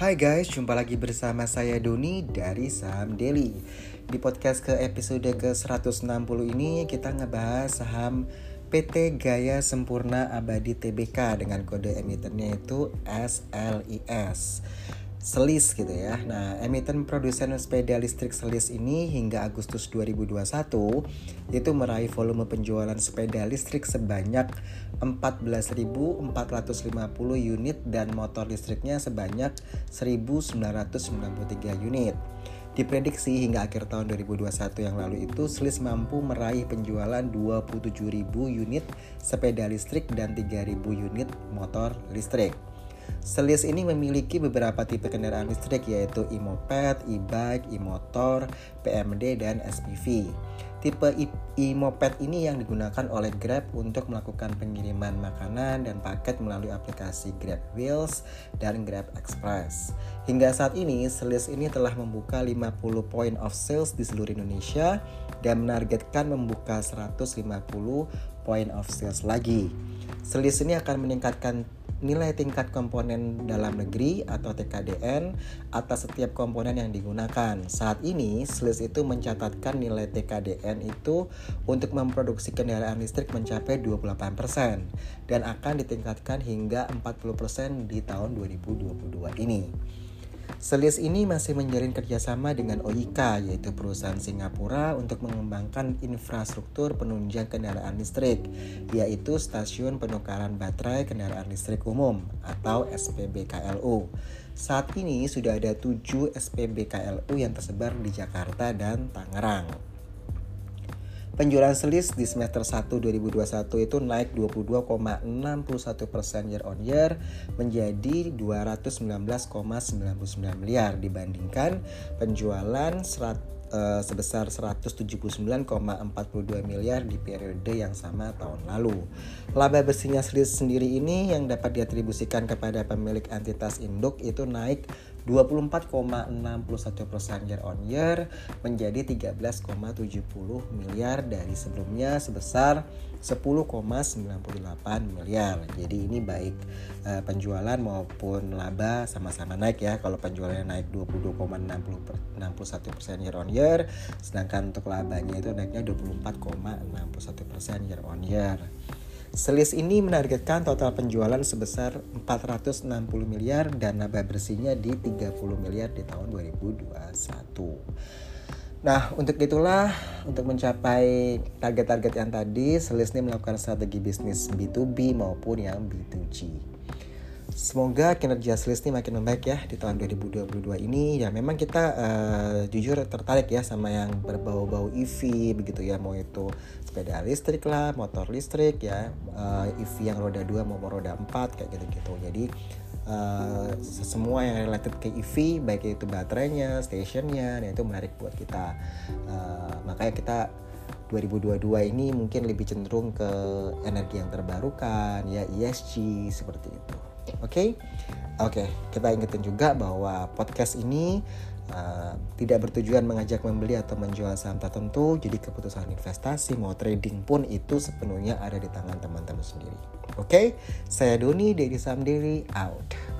Hai guys, jumpa lagi bersama saya Doni dari Saham Daily. Di podcast ke episode ke-160 ini kita ngebahas saham PT Gaya Sempurna Abadi TBK dengan kode emitennya itu SLIS. Selis gitu ya. Nah, emiten produsen sepeda listrik Selis ini hingga Agustus 2021 itu meraih volume penjualan sepeda listrik sebanyak 14.450 unit dan motor listriknya sebanyak 1.993 unit. Diprediksi hingga akhir tahun 2021 yang lalu itu Selis mampu meraih penjualan 27.000 unit sepeda listrik dan 3.000 unit motor listrik. Selis ini memiliki beberapa tipe kendaraan listrik yaitu e-moped, e-bike, e-motor, PMD, dan SPV. Tipe e-moped ini yang digunakan oleh Grab untuk melakukan pengiriman makanan dan paket melalui aplikasi Grab Wheels dan Grab Express. Hingga saat ini, Selis ini telah membuka 50 point of sales di seluruh Indonesia dan menargetkan membuka 150 point of sales lagi. Selis ini akan meningkatkan nilai tingkat komponen dalam negeri atau TKDN atas setiap komponen yang digunakan. Saat ini, SLIS itu mencatatkan nilai TKDN itu untuk memproduksi kendaraan listrik mencapai 28% dan akan ditingkatkan hingga 40% di tahun 2022 ini. Selis ini masih menjalin kerjasama dengan OIK, yaitu perusahaan Singapura untuk mengembangkan infrastruktur penunjang kendaraan listrik, yaitu Stasiun Penukaran Baterai Kendaraan Listrik Umum atau SPBKLU. Saat ini sudah ada 7 SPBKLU yang tersebar di Jakarta dan Tangerang. Penjualan selis di semester 1 2021 itu naik 22,61% year on year menjadi 219,99 miliar dibandingkan penjualan serat, uh, sebesar 179,42 miliar di periode yang sama tahun lalu. Laba bersihnya selis sendiri ini yang dapat diatribusikan kepada pemilik entitas induk itu naik 24,61 persen year on year menjadi 13,70 miliar dari sebelumnya sebesar 10,98 miliar. Jadi ini baik uh, penjualan maupun laba sama-sama naik ya. Kalau penjualannya naik 22,61 persen year on year, sedangkan untuk labanya itu naiknya 24,61 persen year on year. Selis ini menargetkan total penjualan sebesar 460 miliar dan laba bersihnya di 30 miliar di tahun 2021. Nah, untuk itulah untuk mencapai target-target yang tadi, Selis ini melakukan strategi bisnis B2B maupun yang B2G. Semoga kinerja Selis ini makin membaik ya di tahun 2022 ini. Ya memang kita uh, jujur tertarik ya sama yang berbau-bau EV begitu ya. Mau itu sepeda listrik lah, motor listrik ya, uh, eh, EV yang roda 2 maupun roda 4 kayak gitu-gitu. Jadi uh, semua yang related ke EV baik itu baterainya, stationnya, nah itu menarik buat kita. Uh, makanya kita 2022 ini mungkin lebih cenderung ke energi yang terbarukan ya ESG seperti itu. Oke, okay? oke. Okay, kita ingetin juga bahwa podcast ini uh, tidak bertujuan mengajak membeli atau menjual saham tertentu. Jadi keputusan investasi mau trading pun itu sepenuhnya ada di tangan teman-teman sendiri. Oke, okay? saya Doni dari Saham out.